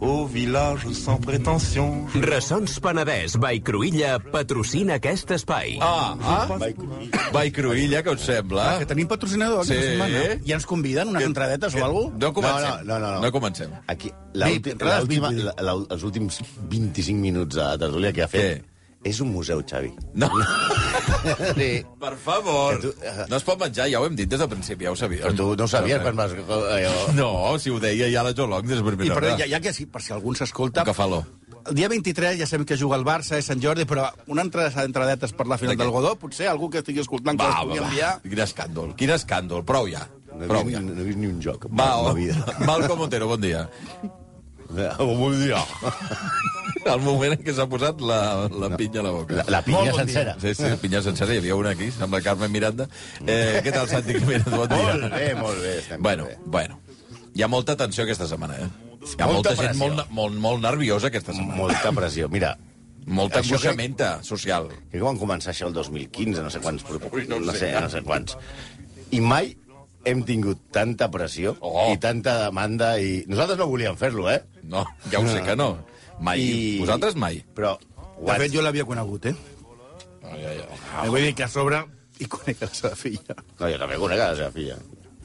Au village sans prétention. Ressons Penedès, Vallcruïlla, patrocina aquest espai. Ah, ah? Vai Cruïlla, que us sembla? Que tenim patrocinador aquesta Sí. setmana. I ens conviden unes entradetes o alguna cosa? No comencem. No, no, no, no. no comencem. Aquí, la, els últims 25 minuts de tertúlia que ha fet és un museu, Xavi. No. Sí. Per favor. Que tu- eh. No es pot menjar, ja ho hem dit des del principi, ja ho sabíem. Però tu no ho sabies quan vas... Allò... No, si ho deia ja la Jolong des de I, primera però ja, ja que sí, per si algú s'escolta... Un cafaló. El dia 23 ja sabem que juga el Barça, és Sant Jordi, però una entrada d'entradetes per la final De del Godó, potser algú que estigui escoltant que Va, les va, pugui va. enviar... Quin escàndol, quin escàndol. Prou ja. No he, vist, ja. ni- no he vist ni un joc Va, vida. Malcom Otero, bon dia. Bon dia. El moment en què s'ha posat la, la pinya a la boca. La, la pinya Molt bon sencera. Sí, sí, pinya sencera, hi havia una aquí, sembla Carmen Miranda. Eh, què tal, Santi? Bon dia. Molt bé, molt bé. Estem Bueno, bé. bueno. Hi ha molta tensió aquesta setmana, eh? Hi ha Molta molta, gent molt, molt, molt nerviosa aquesta setmana. Molta pressió. Mira, Molta Això angoixamenta social. que van començar això el 2015, no sé quants, no, sé, no sé quants. I mai hem tingut tanta pressió Oh. i tanta demanda i... Nosaltres no volíem fer-lo, eh? No, ja ho sé que no. Mai. I- Vosaltres mai. Però... De fet, jo l'havia conegut, eh? Ai, ai, ai. Ah. Vull dir que a sobre hi conec la seva filla. No, jo també conec a la seva filla.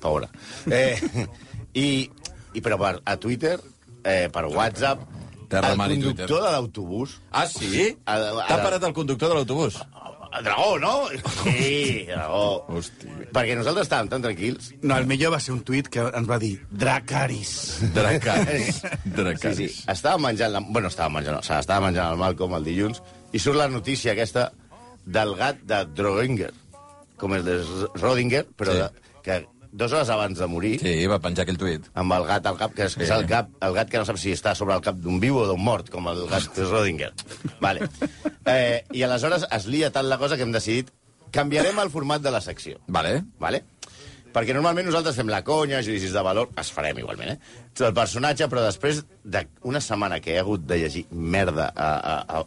Pobra. Eh, i, I però per, a Twitter, eh, per WhatsApp, Terra, el i conductor Twitter. de l'autobús... Ah, sí? T'ha parat el conductor de l'autobús? El Dragó, no? Sí, Dragó. Hòstia. Perquè nosaltres estàvem tan tranquils. No, el millor va ser un tuit que ens va dir Dracaris. Dracaris. Sí, Dracaris. sí. Estàvem menjant... La... Bueno, estàvem menjant... O sigui, estava menjant el Malcolm el dilluns i surt la notícia aquesta del gat de Drodinger, com el de Rodinger, però Sí. de, que dues hores abans de morir, Sí, va penjar aquell tuit. amb el gat al cap, que és, Sí. és el, cap, el gat que no sap si està sobre el cap d'un viu o d'un mort, com el gat de Rodinger. Vale. Eh, I aleshores es lia tant la cosa que hem decidit canviarem el format de la secció. Vale. Vale? Perquè normalment nosaltres fem la conya, judicis de valor, es farem igualment, eh? El personatge, però després d'una setmana que he hagut de llegir merda a, a, a,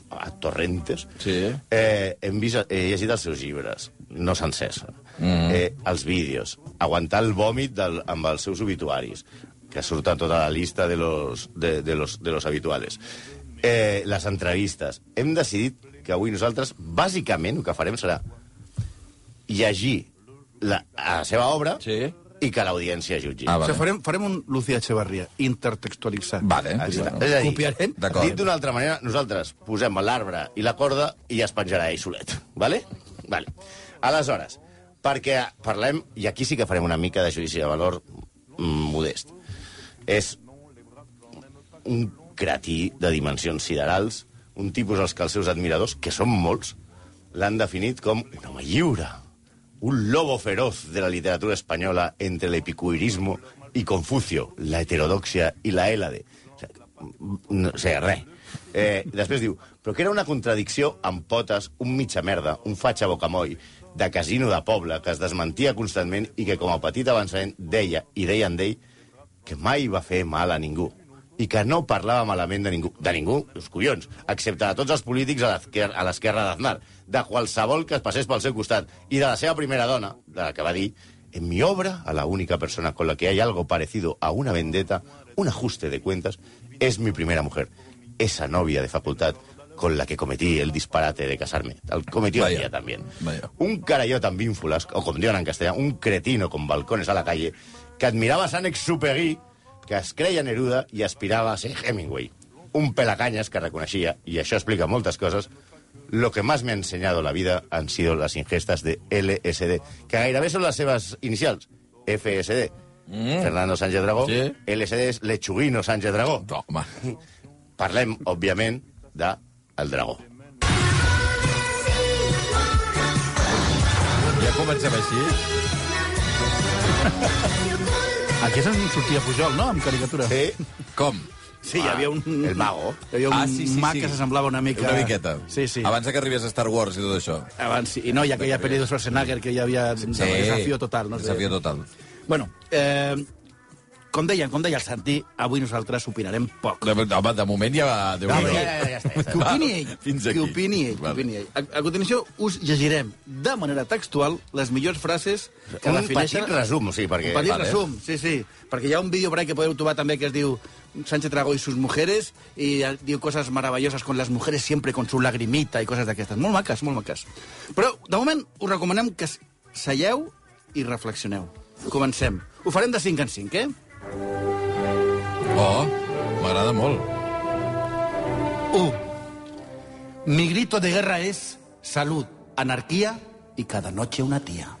a, a Torrentes, Sí. eh, hem vist, he llegit els seus llibres, no sencers, mm. eh, els vídeos, aguantar el vòmit del, amb els seus obituaris, que surt a tota la lista de los, de, de los, de los habituales. Eh, les entrevistes. Hem decidit que avui nosaltres, bàsicament, el que farem serà llegir la, la seva obra Sí. i que l'audiència jutgi. Ah, O vale. sigui, farem, farem un Lucía Echevarría intertextualitzat. Vale. Bueno. És a dir, Copiarem. Dit d'una altra manera, nosaltres posem l'arbre i la corda i es penjarà ell solet. Vale? Vale. Aleshores, perquè parlem, i aquí sí que farem una mica de judici de valor mm, modest, és un cretí de dimensions siderals, un tipus als que els seus admiradors, que són molts, l'han definit com un home lliure, un lobo feroz de la literatura espanyola entre l'epicurismo i Confucio, la heterodoxia i la Hélade. O sigui, no sé, res. Eh, després diu, però que era una contradicció amb potes, un mitja merda, un fatxa bocamoll, de casino de poble, que es desmentia constantment i que com a petit avançament deia, i deien d'ell, que mai va fer mal a ningú i que no parlava malament de ningú. De ningú, els collons, excepte de tots els polítics a l'esquer- a l'esquerra d'Aznar, de qualsevol que es passés pel seu costat, i de la seva primera dona, de la que va dir en mi obra, a la única persona con la que hay algo parecido a una vendetta, un ajuste de cuentas, es mi primera mujer, esa novia de facultad con la que cometí el disparate de casarme. El cometió Vaya, ella también. vaya. Un carayó tan bínfulas, o como digan en castellano, un cretino con balcones a la calle, que admiraba a San Exupéry, que es creia Neruda i aspirava a ser Hemingway. Un pelacanyes que reconeixia, y això explica moltes coses, lo que más me ha enseñado la vida han sido las ingestas de LSD, que gairebé són les seves inicials, FSD. Mm. Fernando Sánchez Dragó, Sí. LSD és Lechuguino Sánchez Dragó. No, home. Parlem, òbviament, de El Dragó. Ja comencem així. Aquí és on sortia Pujol, no?, amb caricatura. Sí, Com? Sí, hi havia un... El mago. Hi havia un Ah, sí, sí, mag sí. que s'assemblava una mica... Una miqueta. Sí, sí. Abans que arribés a Star Wars i tot això. Abans, sí. I no, hi ha aquella pel·li de Schwarzenegger que hi havia sí. desafio total. No sé. Desafio total. Bueno, eh, com deia, com deia el Santi, avui nosaltres opinarem poc. De, home, de moment ja va... Déu No, nhi ja, ja, ja està, ja està. Que opini ell. Fins aquí. Que opini ell. Que Vale. opini ell. A, a continuació, us llegirem de manera textual les millors frases que Un defineixen... petit resum, sí, perquè... Un petit Vale. resum, sí, sí. Perquè hi ha un vídeo ahí que podeu trobar també que es diu Sánchez Dragó y sus mujeres y eh, diu coses meravelloses con las mujeres siempre con su lagrimita i coses d'aquestes. Molt maques, molt maques. Però, de moment, us recomanem que seieu i reflexioneu. Comencem. Ho farem de 5 en 5, eh? Oh, m'agrada molt. 1. Mi grito de guerra es salud, anarquía y cada noche una tía.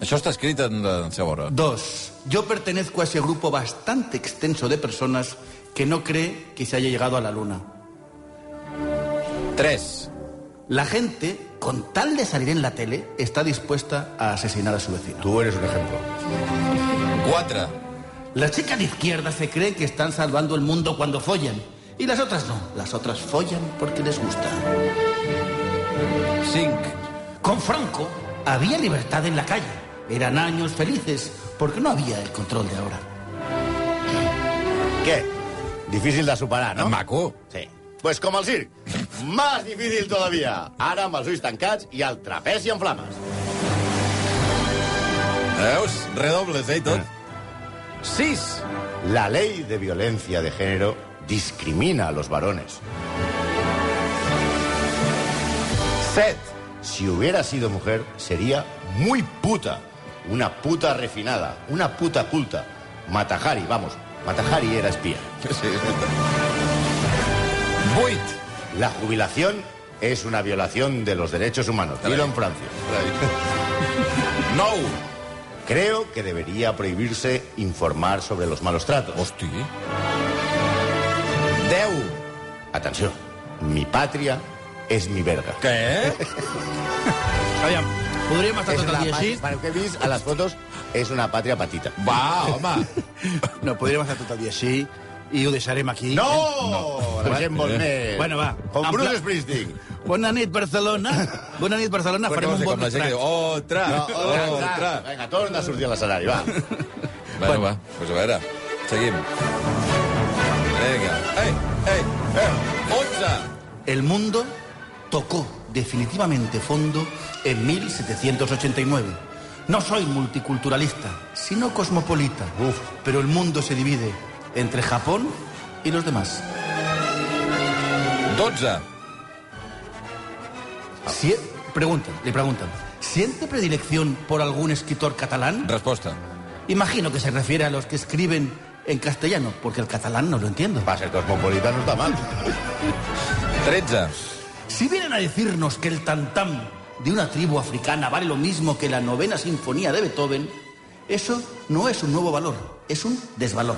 Això està escrit en, en seva hora. 2. Yo pertenezco a ese grupo bastante extenso de personas que no cree que se haya llegado a la luna. 3. La gente, con tal de salir en la tele, está dispuesta a asesinar a su vecino. Tú eres un ejemplo. 4. Las chicas de izquierda se creen que están salvando el mundo cuando follan. Y las otras no. Las otras follan porque les gusta. 5. Con Franco había libertad en la calle. Eran años felices porque no había el control de ahora. Què? Difícil de superar, no? Maco. Sí. Pues com el circ. Más difícil todavía. Ara amb els ulls tancats i el trapezi en flames. Veus? Redobles, eh, i tot. 6. La ley de violencia de género discrimina a los varones. 7. Si hubiera sido mujer, sería muy puta. Una puta refinada, una puta culta. Matajari, vamos, Matajari era espía. Sí. 8. La jubilación es una violación de los derechos humanos. Dilo en Francia. 9. Creo que debería prohibirse informar sobre los malos tratos. Hosti. 10. Atenció, mi patria és mi verga. Què? Aviam, podríem estar És tot el dia així? Pel que he vist a les fotos, és una pàtria petita. Va, home. No, podríem estar tot el dia així i ho deixarem aquí. No! no. La gent vol més. Bueno, va. Com Bruce pla- Springsteen. Bona nit, Barcelona. Bona nit, Barcelona. Farem un bon mostrat. otra, No, otra, otra. Vinga, torna a sortir a l'escenari, va. Bueno, va, pues a veure, seguim. Vinga. Ei, ei, ei. 11. El mundo tocó definitivamente fondo en 1789. No soy multiculturalista, sino cosmopolita. Pero el mundo se divide entre Japón y los demás. 12. Si- preguntan, le preguntan, ¿siente predilección por algún escritor catalán? Resposta. Imagino que se refiere a los que escriben en castellano, porque el catalán no lo entiendo. Va ser cosmopolita, no està mal. 13. Si vienen a decirnos que el tantam de una tribu africana vale lo mismo que la novena sinfonía de Beethoven, eso no es un nuevo valor, es un desvalor.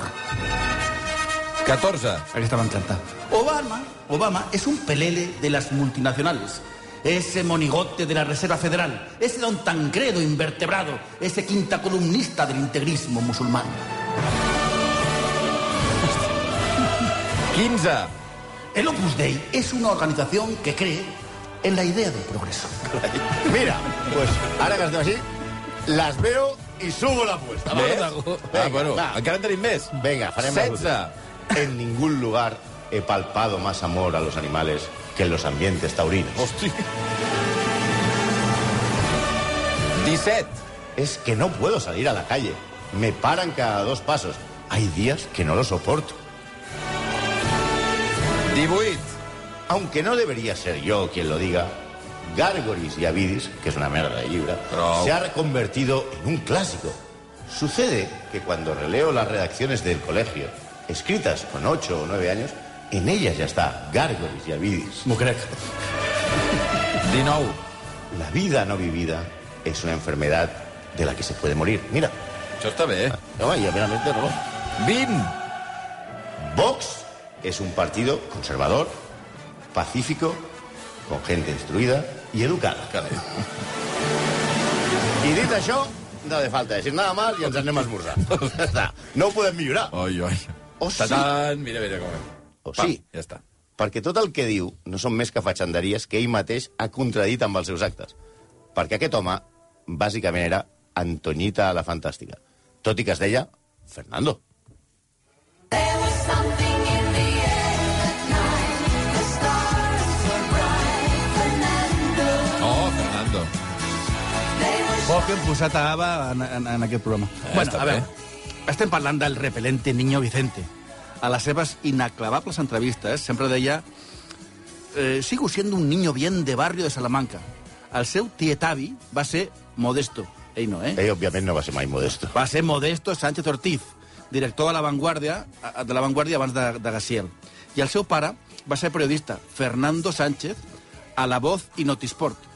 14. Aquí me encanta. Obama, Obama es un pelele de las multinacionales. Ese monigote de la Reserva Federal, ese don Tancredo invertebrado, ese quinta columnista del integrismo musulmán. 15. El Opus Dei es una organización que cree en la idea del progreso. Mira, pues ara que estem així, les veo i subo la apuesta. va? Ves? Venga, ah, bueno, va. encara en tenim més. Venga, farem la 16. ruta. En ningún lugar he palpado más amor a los animales que en los ambientes taurinos. Hosti. 17. Es que no puedo salir a la calle. Me paran cada dos pasos. Hay días que no lo soporto. 18. Aunque no debería ser yo quien lo diga, Gárgoris y Avidis, que es una merda de libra, se ha reconvertido en un clásico. Sucede que cuando releo las redacciones del colegio, escritas con ocho o nueve años, en ellas ya está Gárgoris y Avidis. M'ho crec. 19. La vida no vivida es una enfermedad de la que se puede morir. Mira, Això està bé. no, y meramente no. 20. Vox es un partido conservador, pacífico, con gente instruida y educada. Carai. I dit això, no hace falta decir nada más i ens anem a esmorzar. Ja està. No ho podem millorar. Oi, oi. O sí. Tant, mira, mira com... O Pam, sí. Ja està. Perquè tot el que diu no són més que fatxanderies que ell mateix ha contradit amb els seus actes. Perquè aquest home, bàsicament, era Antoñita la Fantàstica. Tot i que es deia Fernando. bo que hem posat a Ava en, en, en aquest programa. Eh, bueno, a bé. veure, estem parlant del repelente Niño Vicente. A les seves inaclavables entrevistes sempre deia eh, sigo siendo un niño bien de barrio de Salamanca. El seu tietavi va ser Modesto. Ell no, eh? Ell, òbviament, no va ser mai modesto. va ser Modesto Sánchez Ortiz, director de La Vanguardia, de la Vanguardia abans de, de Gaciel. I el seu pare va ser periodista, Fernando Sánchez, a La Voz i Notisport.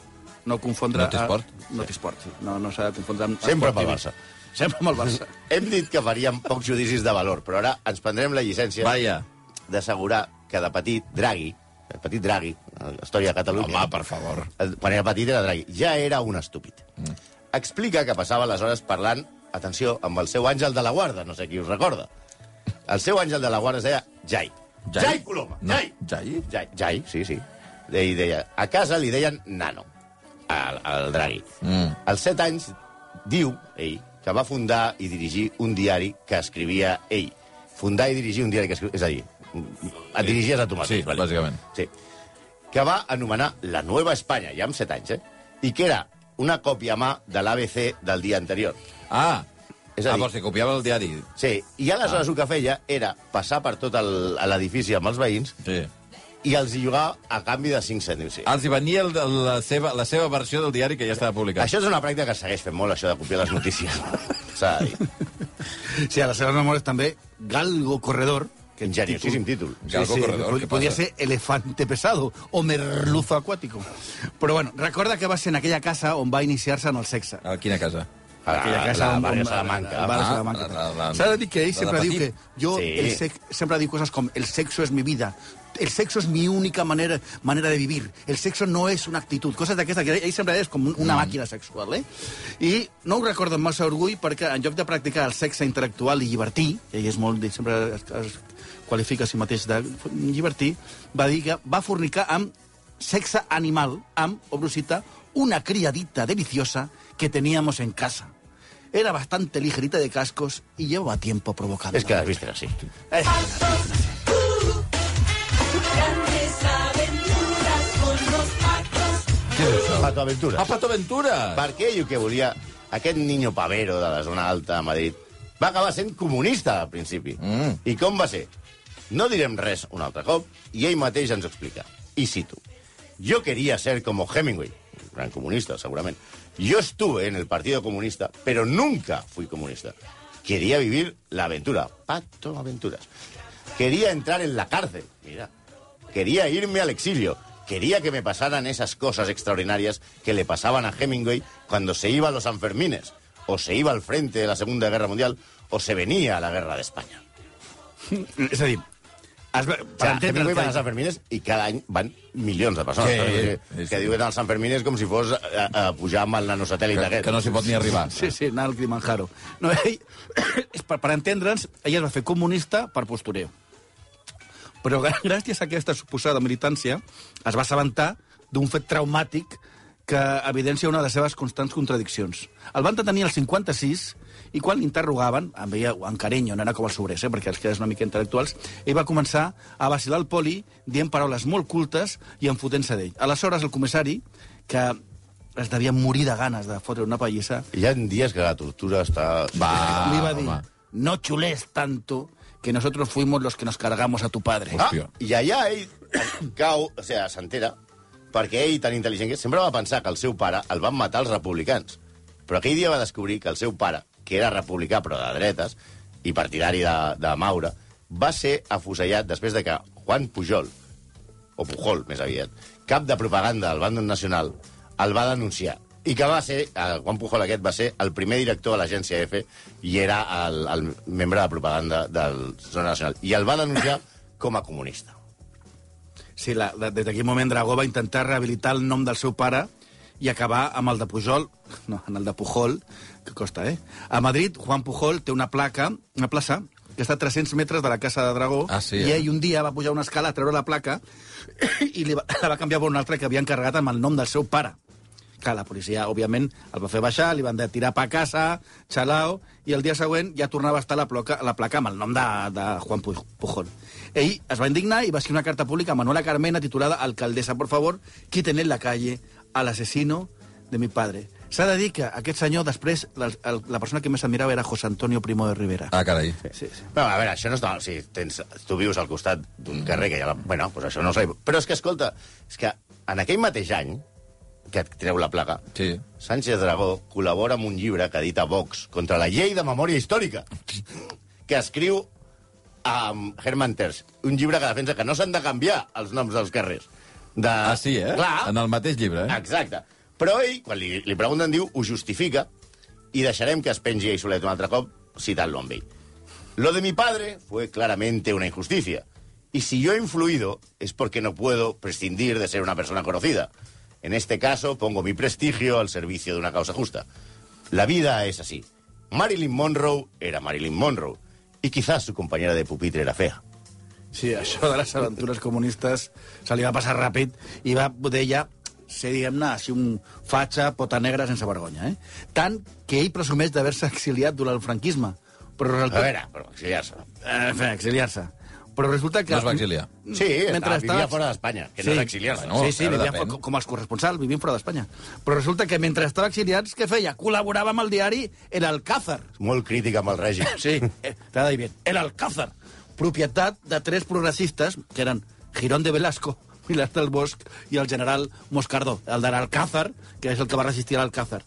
No confondre... Notisport? A... Notisport, sí. No, no s'ha de confondre amb... Sempre pel. Barça. Sempre amb el Barça. Hem dit que faríem pocs judicis de valor, però ara ens prendrem la llicència Vaja. d'assegurar que de petit Draghi, el petit Draghi, la història de Catalunya... Home, per favor. el- Quan era petit era Draghi. Ja era un estúpid. Mm. Explica que passava les hores parlant, atenció, amb el seu àngel de la guarda, no sé qui us recorda. El seu àngel de la guarda es deia Jai. Jai? Jai Coloma. No, Jai. Jai? Jai, Jai, sí, sí. Ell deia, a casa li deien Nano, al, al Draghi. Mm. Als set anys, diu, ell, que va fundar i dirigir un diari que escrivia ell. Fundar i dirigir un diari que escrivia... És a dir, et dirigies a tu mateix. Sí, bàsicament. Sí. Que va anomenar La Nueva Espanya, ja amb set anys, eh? I que era una còpia a mà de l'ABC del dia anterior. Ah, És a ah, dir- vols dir, copiava el diari. Sí, i aleshores ah. el que feia era passar per tot l'edifici amb els veïns Sí. I els hi jugar a canvi de 5 cèntims. Sí. Els hi venia el, la, seva, la seva versió del diari que ja estava publicat. Això és una pràctica que segueix fent molt, això de copiar les notícies. S'ha de dir. Sí, a les seves memòries també Galgo Corredor, que Ingeniosíssim títol. Galgo Corredor, pod- què Podia passa? ser elefante pesado o merluzo acuático. Però bueno, recorda que va ser en aquella casa on va iniciar-se en el sexe. A quina casa? A aquella la, casa la, on- on- Salamanca. Ah, Salamanca. la- la- la- S'ha de dir que ell sempre diu que jo Sí. el sex, sempre diu coses com el sexo es mi vida, el sexo es mi única manera, manera de vivir, el sexo no és una actitud, coses d'aquestes, que ell sempre és com una màquina sexual, eh? I no ho recordo amb massa orgull perquè en lloc de practicar el sexe intel·lectual i llibertí, que ell és molt, sempre es, es qualifica a si mateix de llibertí, va dir que va fornicar amb sexe animal, amb, obro cita, una criadita deliciosa que teníamos en casa. Era bastante ligerita de cascos y llevaba tiempo provocando. És que has vist així. Eh, Pato Aventura. Ah, Pato Aventura! Perquè ell el que volia, aquest niño pavero de la zona alta de Madrid, va acabar sent comunista al principi. Mm. I com va ser? No direm res un altre cop, i ell mateix ens explica. I cito. Yo quería ser como Hemingway, un gran comunista, segurament. Yo estuve en el Partido Comunista, pero nunca fui comunista. Quería vivir la aventura. Pato Aventuras. Quería entrar en la cárcel. Mira. Quería irme al exilio. Quería que me pasaran esas cosas extraordinarias que le pasaban a Hemingway cuando se iba a los Sanfermines, o se iba al frente de la Segunda Guerra Mundial, o se venía a la Guerra de España. és a dir, es, va- O per sea, entendre Hemingway va als que... Sanfermines i cada any van milions de persones. Que, sí. que diuen els Sanfermines com si fos a, a pujar amb el nanosatèl·lit Que, aquest. que no s'hi pot ni arribar. Sí, sí, anar al Kilimanjaro. No, ell, per, per entendre'ns, ell es va fer comunista per postureo. Però gràcies a aquesta suposada militància es va assabentar d'un fet traumàtic que evidencia una de les seves constants contradiccions. El van detenir al 56 i quan l'interrogaven, amb ella, en carinyo, no era com els sobrers, eh, perquè els quedes una mica intel·lectuals, ell va començar a vacilar el poli dient paraules molt cultes i enfotent-se d'ell. Aleshores, el comissari, que es devia morir de ganes de fotre una pallissa, Hi ha dies que la tortura està... Va, li va dir, home. no xules tanto que nosotros fuimos los que nos cargamos a tu padre. Ah, Hòstia. I allà ell cau, o sigui, s'entera, perquè ell, tan intel·ligent que és, sempre va pensar que el seu pare el van matar els republicans. Però aquell dia va descobrir que el seu pare, que era republicà però de dretes, i partidari de, de Maura, va ser afusellat després de que Juan Pujol, o Pujol, més aviat, cap de propaganda del bàndol nacional, el va denunciar. I que va ser, el Juan Pujol aquest va ser el primer director de l'agència EFE i era el, el membre de propaganda del Zona Nacional. I el va denunciar com a comunista. Sí, la, la, des d'aquell moment Dragó va intentar rehabilitar el nom del seu pare i acabar amb el de Pujol, no, en el de Pujol, que costa, eh? A Madrid, Juan Pujol té una placa, una plaça, que està a 300 metres de la casa de Dragó, Ah, sí, i eh? ell un dia va pujar una escala a treure la placa i li va, la va canviar per una altra que havia encarregat amb el nom del seu pare. Clar, la policia, òbviament, el va fer baixar, li van de tirar pa a casa, xalao, i el dia següent ja tornava a estar la placa, la placa amb el nom de, de Juan Pu- Pujol. Ell es va indignar i va escriure una carta pública a Manuela Carmena titulada Alcaldesa, por favor, quiten en la calle al asesino de mi padre. S'ha de dir que aquest senyor, després, la, el, la persona que més admirava era José Antonio Primo de Rivera. Ah, carai. Sí, sí. No, a veure, això no està... O sigui, tens, tu vius al costat d'un carrer que hi ha... La... Bueno, doncs això no ho sé. Però és que, escolta, és que en aquell mateix any que treu la plaga, Sí. Sánchez Dragó col·labora amb un llibre que edita Vox contra la llei de memòria històrica, que escriu amb Herman Terç, un llibre que defensa que no s'han de canviar els noms dels carrers. De... Ah, sí, eh? Clar. En el mateix llibre, eh? Exacte. Però ell, quan li, li pregunten, diu, ho justifica i deixarem que es pengi a Solet un altre cop citant-lo amb ell. Lo de mi padre fue claramente una injusticia. Y si yo he influido es porque no puedo prescindir de ser una persona conocida. En este caso pongo mi prestigio al servicio de una causa justa. La vida es así. Marilyn Monroe era Marilyn Monroe. Y quizás su compañera de pupitre era fea. Sí, això de les aventures comunistes se li va passar ràpid i va ja ser, diguem-ne, així un fatxa, pota negra sense vergonya, eh? Tant que ell presumeix d'haver-se exiliat durant el franquisme. Però A resulta... veure, però exiliar-se. Eh, exiliar-se. Però resulta que... No es va exiliar. Sí, Mentre estava, vivia fora d'Espanya, que no era exiliar-se. bueno. sí, sí, vivia depèn. fora, com els corresponsals, vivint fora d'Espanya. Però resulta que mentre estava exiliats, què feia? Col·laborava amb el diari El Alcázar. Molt crític amb el règim. Sí, eh, t'ha de dir bien. El Alcázar, propietat de tres progressistes, que eren Girón de Velasco, Pilar del Bosch i el general Moscardó, el de l'Alcázar, que és el que va resistir a l'Alcázar,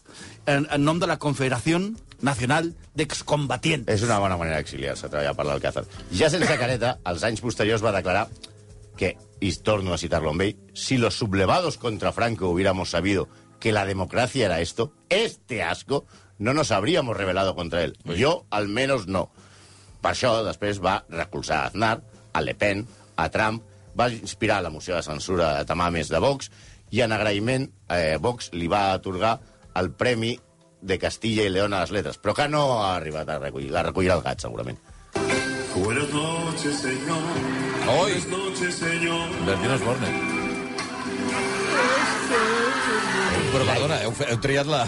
en, en nom de la Confederació Nacional d'Excombatients. És una bona manera d'exiliar-se, treballar per l'Alcázar. Ja sense careta, als anys posteriors va declarar que, y torno a citarlo en ell, si los sublevados contra Franco hubiéramos sabido que la democracia era esto, este asco, no nos habríamos rebelado contra él. Yo, al menos, no. Per això, després va recolzar a Aznar, a Le Pen, a Trump, va inspirar la moció de censura de Tamames de Vox, i en agraïment, eh, Vox li va atorgar el Premi de Castilla i León a les lletres, però que no ha arribat a recollir. La recollirà el gat, segurament. Buenas noches, señor. Oi! Buenas noches, señor. Bertino Osborne. Però perdona, heu, heu triat la,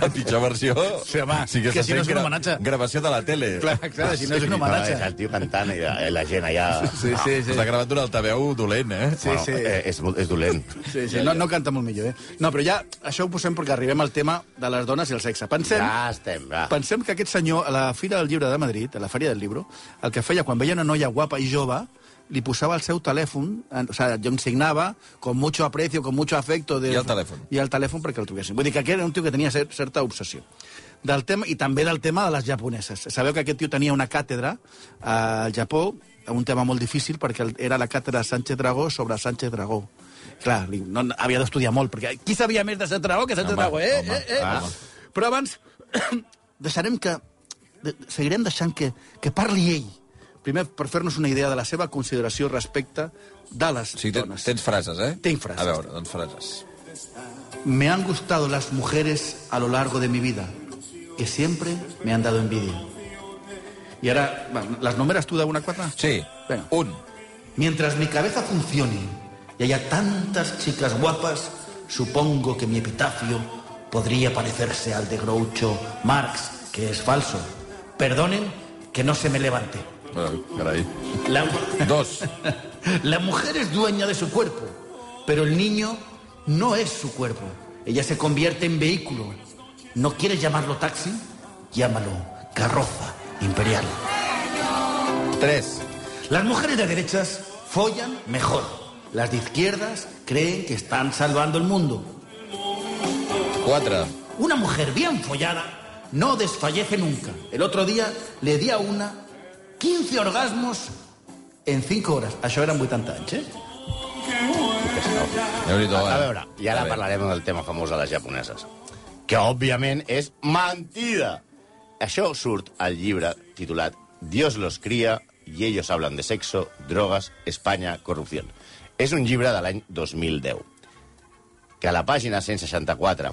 la pitjor versió. Sí, home, sí que està si no és un homenatge. Gravació de la tele. Clar, clar, si no és un homenatge. és el tio cantant i la, la gent allà... Sí, sí, sí. S'ha gravat d'un altaveu dolent, eh? Sí, sí. Eh, és, és dolent. Sí, sí, no, no canta molt millor, eh? No, però ja això ho posem perquè arribem al tema de les dones i el sexe. Pensem, Ja estem, va. pensem que aquest senyor, a la Fira del Llibre de Madrid, a la Fèria del Llibre, el que feia quan veia una noia guapa i jove, li posava el seu telèfon, en- o sea, jo em signava con mucho aprecio, con mucho afecto... De, I el telèfon. I el telèfon perquè el truquessin. Vull dir que aquest era un tio que tenia cer certa obsessió. Del tema, I també del tema de les japoneses. Sabeu que aquest tio tenia una càtedra al Japó, un tema molt difícil, perquè era la càtedra Sánchez Dragó sobre Sánchez Dragó. Clar, li- no, havia d'estudiar molt, perquè qui sabia més de Sánchez Dragó que Sánchez Home, Dragó, eh? home, eh, eh? home. Però abans deixarem que... De, seguirem deixant que, que parli ell. Primer, per fer-nos una idea de la seva consideració respecte de les dones. tens frases, eh? Frases. A veure, doncs frases. Me han gustado las mujeres a lo largo de mi vida, que siempre me han dado envidia. Y ahora, ¿las numeras tú de una a cuatro? Sí, Venga. un. Mientras mi cabeza funcione y haya tantas chicas guapas, supongo que mi epitafio podría parecerse al de Groucho Marx, que es falso. Perdonen que no se me levante. La, Dos. la mujer es dueña de su cuerpo, pero el niño no es su cuerpo. Ella se convierte en vehículo. ¿No quieres llamarlo taxi? Llámalo carroza imperial. Tres. Las mujeres de derechas follan mejor. Las de izquierdas creen que están salvando el mundo. Quatre. Una mujer bien follada no desfallece nunca. El otro día le di a una 15 orgasmos en 5 horas. Això eren 80 anys, eh? Déu-n'hi-do, eh? A veure, i ara parlarem del tema famós de les japoneses, que òbviament és mentida. Això surt al llibre titulat Dios los cría y ellos hablan de sexo, drogas, España, corrupción. És un llibre de l'any 2010, que a la pàgina 164,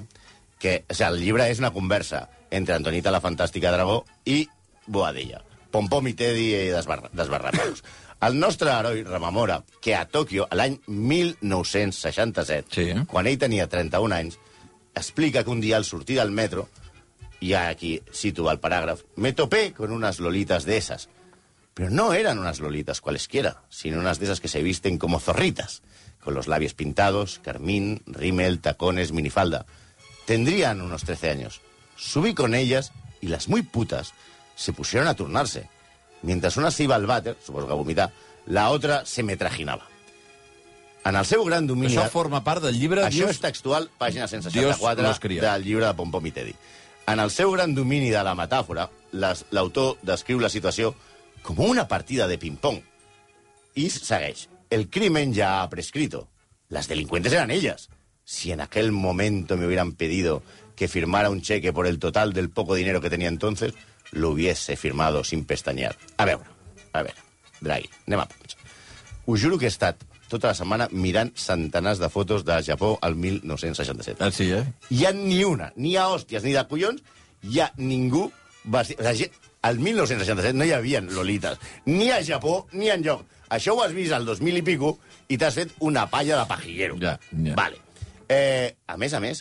que o sigui, el llibre és una conversa entre Antonita la Fantàstica Dragó i Boadella. Pompom i Teddy i desbarra, desbarrapeus. El nostre heroi rememora que a Tòquio, l'any 1967, Sí. quan ell tenia 31 anys, explica que un dia al sortir del metro, i aquí cito el paràgraf, me topé con unas lolitas de esas. Pero no eran unas lolitas cualesquiera, sino unas de esas que se visten como zorritas, con los labios pintados, carmín, rímel, tacones, minifalda. Tendrían unos 13 años. Subí con ellas y las muy putas se pusieron a turnarse. Mientras una se iba al váter, supongo que a vomitar, la otra se me trajinava. En el seu gran domini... Això forma part del llibre... Això dius? és textual, pàgina Dios 164 los cría. del llibre de Pompom i Tedi. En el seu gran domini de la metàfora, l'autor descriu la situació com una partida de ping-pong. Y segueix. El crimen ya ha prescrito. Las delincuentes eran ellas. Si en aquel momento me hubieran pedido que firmara un cheque por el total del poco dinero que tenía entonces, lo hubiese firmado sin pestañear. A veure, a veure, Draghi, anem a punts. Us juro que he estat tota la setmana mirant centenars de fotos de Japó al 1967. Ah, sí, eh? Hi ha ni una, ni a hòsties ni de collons, hi ha ningú vestit... O sigui, al 1967 no hi havia lolites, ni a Japó ni enlloc. Això ho has vist al 2000 i pico i t'has fet una palla de pajillero. Ja, ja. Vale. Eh, a més a més,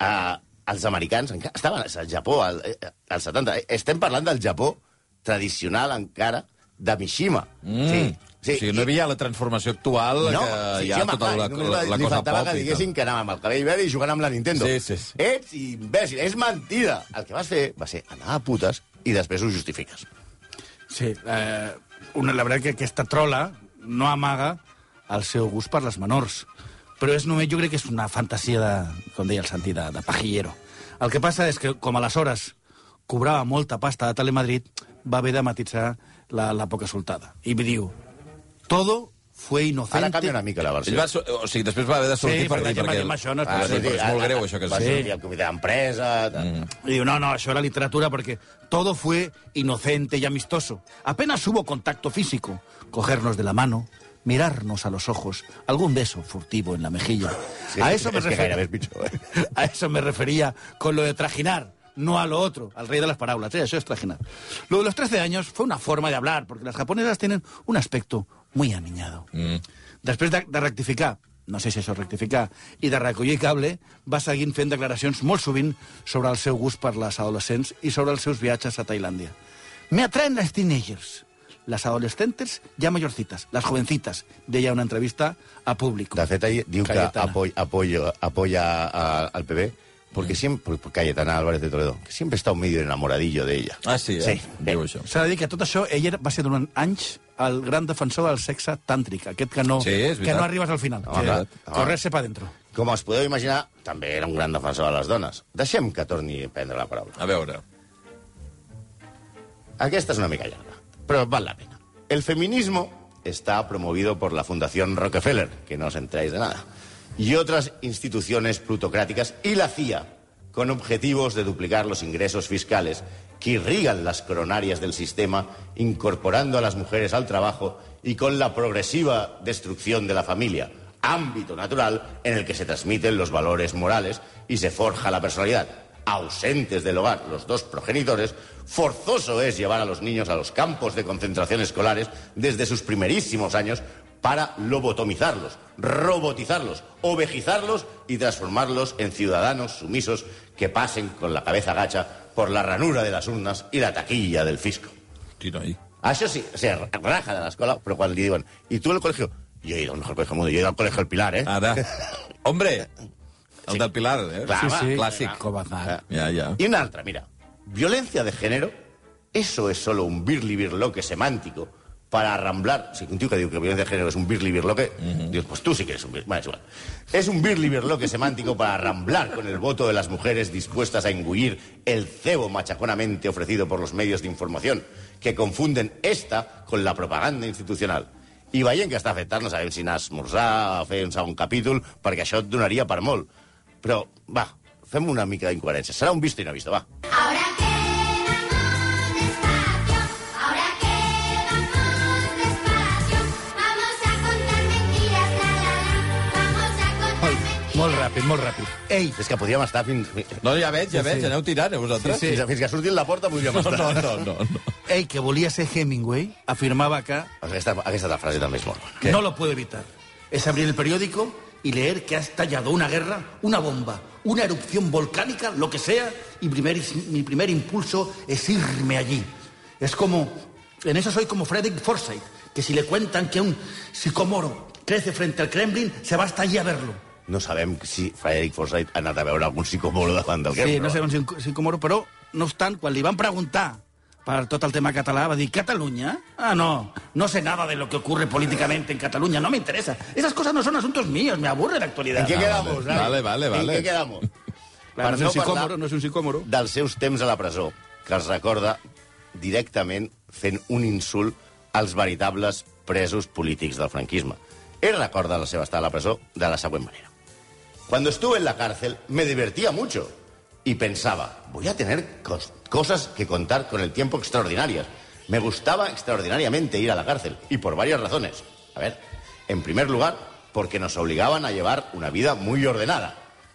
eh, els americans encara estaven al Japó al, eh, als 70. Eh, Estem parlant del Japó tradicional encara de Mishima. Mm. Sí, sí. o sigui, no hi havia la transformació actual No, que sí, hi ha sí, home, tota la, la, la li cosa pop que diguessin que anàvem el cabell verd i jugant amb la Nintendo. Sí, sí, sí. Ets imbècil, és mentida. El que vas fer va ser anar a putes i després ho justifiques. Sí, eh, una, la veritat que aquesta trola no amaga el seu gust per les menors. Però és només, jo crec que és una fantasia de, com deia el Santi, de, de pajillero. El que passa és que, com aleshores cobrava molta pasta de Telemadrid, va haver de matitzar la, la poca soltada. I me diu, todo fue inocente... Ara canvia una mica la versió. Ell va, o sigui, després va haver de sortir Sí, per perquè dir... ja amb això no es ah, sí, és molt greu, això que Va sí. sortir al comitè d'empresa... tal. Y digo, no, no, eso era literatura porque todo fue inocente y amistoso. Apenas hubo contacto físico. Cogernos de la mano, mirarnos a los ojos, algún beso furtivo en la mejilla. Sí, a eso me que eh? A eso me refería con lo de trajinar, no a lo otro, al rey de las parábolas. Eso es trajinar. Lo de los 13 años fue una forma de hablar, porque las japonesas tienen un aspecto muy aniñado. Després de, de rectificar, no sé si això és rectificar, i de recollir cable, va seguint fent declaracions molt sovint sobre el seu gust per les adolescents i sobre els seus viatges a Tailàndia. Me atraen las teenagers, las adolescentes ya mayorcitas, las jovencitas, deia una entrevista a público. De fet, ell diu que apoy, apoyo, apoya a- al PB porque siempre... Cayetana Álvarez de Toledo, que siempre está un medio enamoradillo de ella. Ah, sí, eh? Sí. Diu això. S'ha de dir que tot això, ell era- va ser durant anys el gran defensor del sexe tàntric, aquest que no, Sí, és que no arribes al final, No, que clar. correr-se pa dentro. Com us podeu imaginar, també era un gran defensor de les dones. Deixem que torni a prendre la paraula. A veure. Aquesta es una mica llarga, pero vale la pena. El feminismo está promovido por la Fundación Rockefeller, que no os enteráis de nada, y otras instituciones plutocráticas y la CIA, con objetivos de duplicar los ingresos fiscales que irrigan las coronarias del sistema, incorporando a las mujeres al trabajo y con la progresiva destrucción de la familia, ámbito natural en el que se transmiten los valores morales y se forja la personalidad ausentes del hogar los dos progenitores, forzoso es llevar a los niños a los campos de concentración escolares desde sus primerísimos años para lobotomizarlos, robotizarlos, ovejizarlos y transformarlos en ciudadanos sumisos que pasen con la cabeza gacha por la ranura de las urnas y la taquilla del fisco. Hosti, noi. Això sí, se raja de l'escola, però quan li diuen ¿y tú el colegio? Yo he ido al mejor colegio del mundo, yo he ido al colegio El Pilar, ¿eh? Hombre! El Sí. del Pilar, eh? Clar, Sí, sí. Clàssic. Com va anar. Ja, ja. Y una otra, mira. Violencia de género, eso es solo un birli birloque semántico para arramblar. Si un tío que digo que violencia de género es un birli birloque, digo, pues tú sí que eres un birli. Bueno, es igual. Es un birli birloque semántico para arramblar con el voto de las mujeres dispuestas a engullir el cebo machaconamente ofrecido por los medios de información, que confunden esta con la propaganda institucional. I veient que està afectant, no sabem si anar a esmorzar, a fer un segon capítol, perquè això et donaria per molt. Però, va, fem una mica d'incoherència. Serà un visto i no visto, va. Ahora quedamos despacio, ahora quedamos despacio. Vamos a contar mentiras, la la la. Vamos a contar Molt, mentiras. molt ràpid, molt ràpid. Ei, És que podríem estar fins... No, ja veig, ja veig, aneu tirant, eh, vosaltres? fins, fins que surti la porta podríem No, estar. no, no, no. no. ell, que volia ser Hemingway, afirmava que Aquesta, aquesta frase també és molt bona. No lo puedo evitar. Es abrir el periódico y leer que ha estallado una guerra, una bomba, una erupción volcánica, lo que sea, y primer- mi primer impulso es irme allí. Es como, en eso soy como Frederick Forsyth, que si le cuentan que un sicomoro crece frente al Kremlin, se va hasta allí a verlo. No sabem si Frederic Forsyth ha anat a veure algun psicomoro davant del Sí, Guerra. no sé on s'hi comoro, però, no obstant, quan li van preguntar per tot el tema català, va dir, ¿Cataluña? Ah, no, no sé nada de lo que ocurre políticamente en Cataluña, no me interesa. Esas cosas no son asuntos míos, me aburre la actualidad. ¿En qué Ah, quedamos? vale. Navi? Vale, vale, ¿En vale. què quedamos? Clar, no és un parlar psicòmoro, no és un psicòmoro. dels seus temps a la presó, que els recorda directament fent un insult als veritables presos polítics del franquisme. Ell recorda la seva estada a la presó de la següent manera. Cuando estuve en la cárcel me divertía mucho y pensaba, voy a tener cos- cosas que contar con el tiempo extraordinarias. Me gustaba extraordinariamente ir a la cárcel y por varias razones. A ver, en primer lugar, porque nos obligaban a llevar una vida muy ordenada,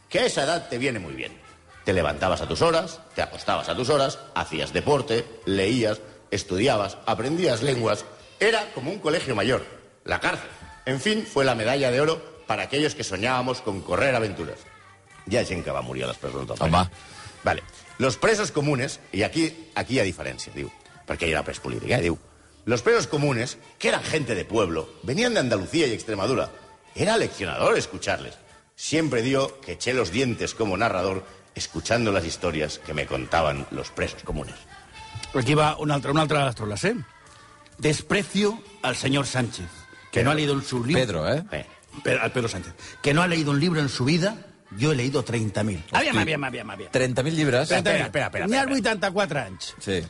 que a esa edad te viene muy bien. Te levantabas a tus horas, te acostabas a tus horas, hacías deporte, leías, estudiabas, aprendías lenguas. Era como un colegio mayor, la cárcel. En fin, fue la medalla de oro para aquellos que soñábamos con correr aventuras. Hi ha gent que va morir a les presons del Home. Vale. Los presos comunes, y aquí, aquí hay diferencia, digo, porque hay una pres política, eh, digo, los presos comunes, que eran gente de pueblo, venían de Andalucía y Extremadura. Era leccionador escucharles. Siempre dio que eché los dientes como narrador escuchando las historias que me contaban los presos comunes. Aquí va una altra, una altra de les troles, eh? Desprecio al señor Sánchez, que no ha leído en su libro... Pedro, eh? Eh, al Pedro Sánchez, que no ha leído un libro en su vida, yo he leído 30.000. Aviam, aviam, aviam, aviam. 30.000 llibres. Espera, espera, espera, N'hi ha espera. 84 anys. Sí.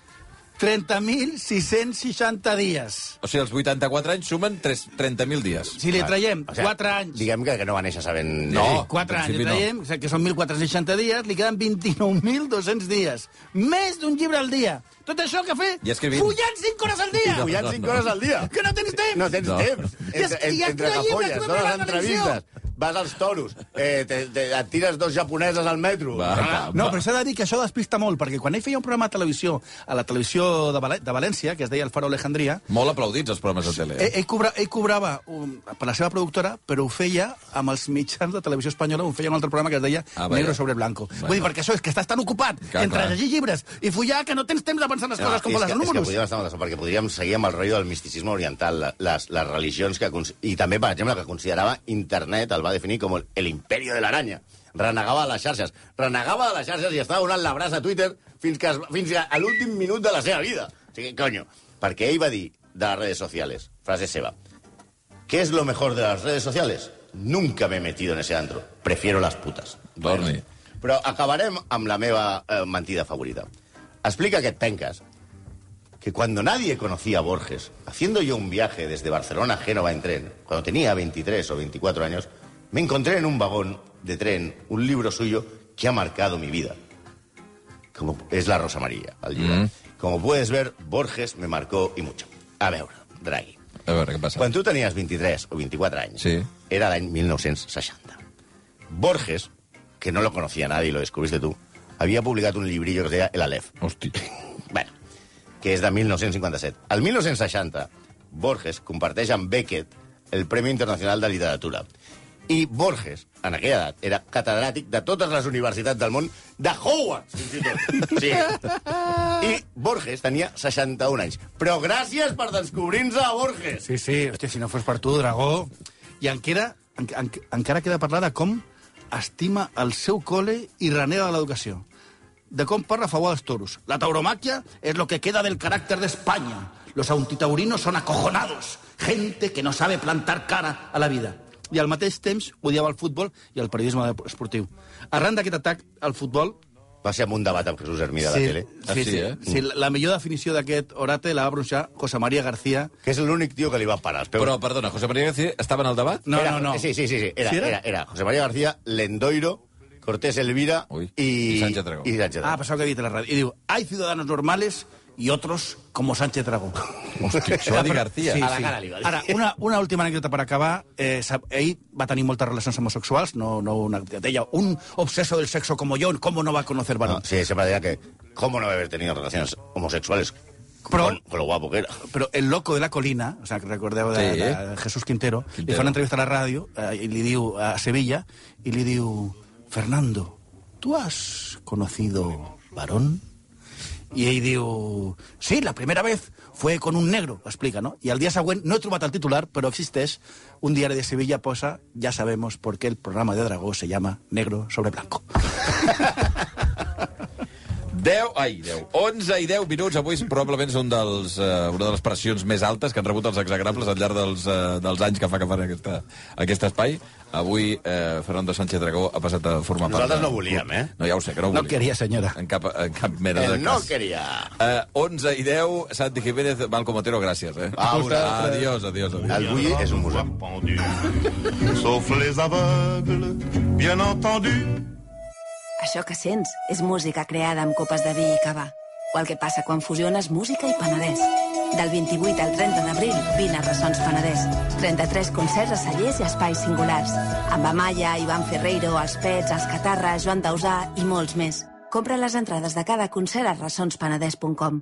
30.660 dies. O sigui, els 84 anys sumen tres- 30.000 dies. Si li traiem o sigui, 4 anys... Diguem que, que no va néixer sabent... No. llegir. 4 en anys, li no. traiem, o sigui, que són 1.460 dies, li queden 29.200 dies. Més d'un llibre al dia. Tot això que fer? I escrivint. Follant 5 hores al dia! No, Follant no, 5 no. hores al dia. Que no tens temps! No tens No. temps. I es- Entre, i en, entre escriure que folles, llibres, vas als toros, eh, te, te, et tires dos japoneses al metro. Va, va, No, però s'ha de dir que això despista molt, perquè quan ell feia un programa a televisió, a la televisió de, Val de València, que es deia El Faro Alejandría, Molt aplaudits, els programes de tele. ell, Eh? ell, cobra, ell cobrava un, per la seva productora, però ho feia amb els mitjans de televisió espanyola, ho feia un altre programa que es deia Ah. Negro sobre blanco. Vaja. Vull dir, perquè això és que estàs tan ocupat Clar, entre clar. llegir llibres i follar que no tens temps de pensar en les coses com les que, és que números. podríem estar molt d'acord, perquè podríem seguir amb el rotllo del misticisme oriental, les, les religions que... I també, per exemple, que considerava internet, el va definir com el, el imperio de l'aranya. Renegava de les xarxes. Renegava de les xarxes i estava donant l'abraç a Twitter fins, que, fins a, l'últim minut de la seva vida. O sigui, coño, perquè ell va dir de les redes sociales, frase seva, ¿qué es lo mejor de las redes sociales? Nunca me he metido en ese antro. Prefiero las putas. Torni. Però acabarem amb la meva eh, mentida favorita. Explica aquest penques que cuando nadie conocía a Borges, haciendo yo un viaje desde Barcelona a Génova en tren, cuando tenía 23 o 24 años, me encontré en un vagón de tren un libro suyo que ha marcado mi vida. Como es La Rosa Amarilla, el llibre. Como puedes ver, Borges me marcó y mucho. A veure, Draghi. A veure, què passa? Quan tu tenies 23 o 24 anys, Sí. era l'any 1960. Borges, que no lo conocía nadie y lo descubriste tú, havia publicat un librillo que es deia El Aleph. Hosti. Bueno, que és de 1957. Al 1960, Borges comparteix amb Beckett el Premi Internacional de Literatura. I Borges, en aquella edat, era catedràtic de totes les universitats del món, de Howard, fins i tot. Sí. I Borges tenia 61 anys. Però gràcies per descobrir-nos a Borges. Sí, sí, hòstia, si no fos per tu, Dragó... I encara, en, en, encara queda parlar de com estima el seu col·le i renega l'educació. De com parla a favor dels toros. La tauromaquia es lo que queda del carácter de España. Los antitaurinos son acojonados. Gente que no sabe plantar cara a la vida. I al mateix temps odiava el futbol i el periodisme esportiu. Arran d'aquest atac al futbol, Va ser amb un debat amb Jesús Hermida de la tele. Ah, sí, sí, sí, eh? sí, la, millor definició d'aquest orate la va pronunciar José María García. Que és l'únic tio que li va parar els peus. Però, perdona, José María García estava en el debat? No, era, no, no. Sí, sí, sí, sí. Era, ¿Sí era? era? Era, José María García, Lendoiro, Cortés Elvira Uy, y... y Sánchez Dragó. Y Sánchez Ah, pensaba que en la radio. Y digo, hay ciudadanos normales y otros como Sánchez Dragó. Hosti, això va dir García. A la cara li va dir. Ara, una, una última anècdota per acabar. Eh, sap, ell va tenir moltes relacions homosexuals, no, no una, deia, un obseso del sexo como yo, ¿cómo no va a conocer No, varón? sí, siempre decía que cómo no haber tenido relaciones homosexuales Pero- con, con lo guapo que era. Però el loco de la colina, o sea, que recordeu de, Sí. de Jesús Quintero, li Quintero. fa una entrevista a la ràdio eh, i li diu a Sevilla i li diu, Fernando, ¿tú has conocido varón? Y ell diu, sí, la primera vez fue con un negro, lo explica, ¿no? Y al día següent, no he trobat el titular, però existeix, un diari de Sevilla posa, ya sabemos por qué el programa de Dragó se llama Negro sobre Blanco. 10, ai, 10, 11 i 10 minuts. Avui probablement són dels, uh, una de les pressions més altes que han rebut els exagrables al llarg dels, uh, dels anys que fa que fan aquesta, aquest espai. Avui eh, Fernando Sánchez Dragó ha passat a formar part... Nosaltres no volíem, eh? No, ja ho sé, que no ho No volia. quería, señora. En cap, en cap mena de Él no cas. quería. Eh, 11 i 10, Santi Jiménez, Malcom Otero, gràcies. Eh? A vosaltres. Adiós, adiós, adiós. El Bulli és un museu. Sauf les aveugles, bien entendu. Això que sents és música creada amb copes de vi i cava. O el que passa quan fusiones música i Penedès. Del 28 al 30 d'abril, vine a Ressons Penedès. 33 concerts a cellers i espais singulars. Amb Amaya, Ivan Ferreiro, Els Pets, Els Catarres, Joan Dausà i molts més. Compra les entrades de cada concert a ressonspenedès.com.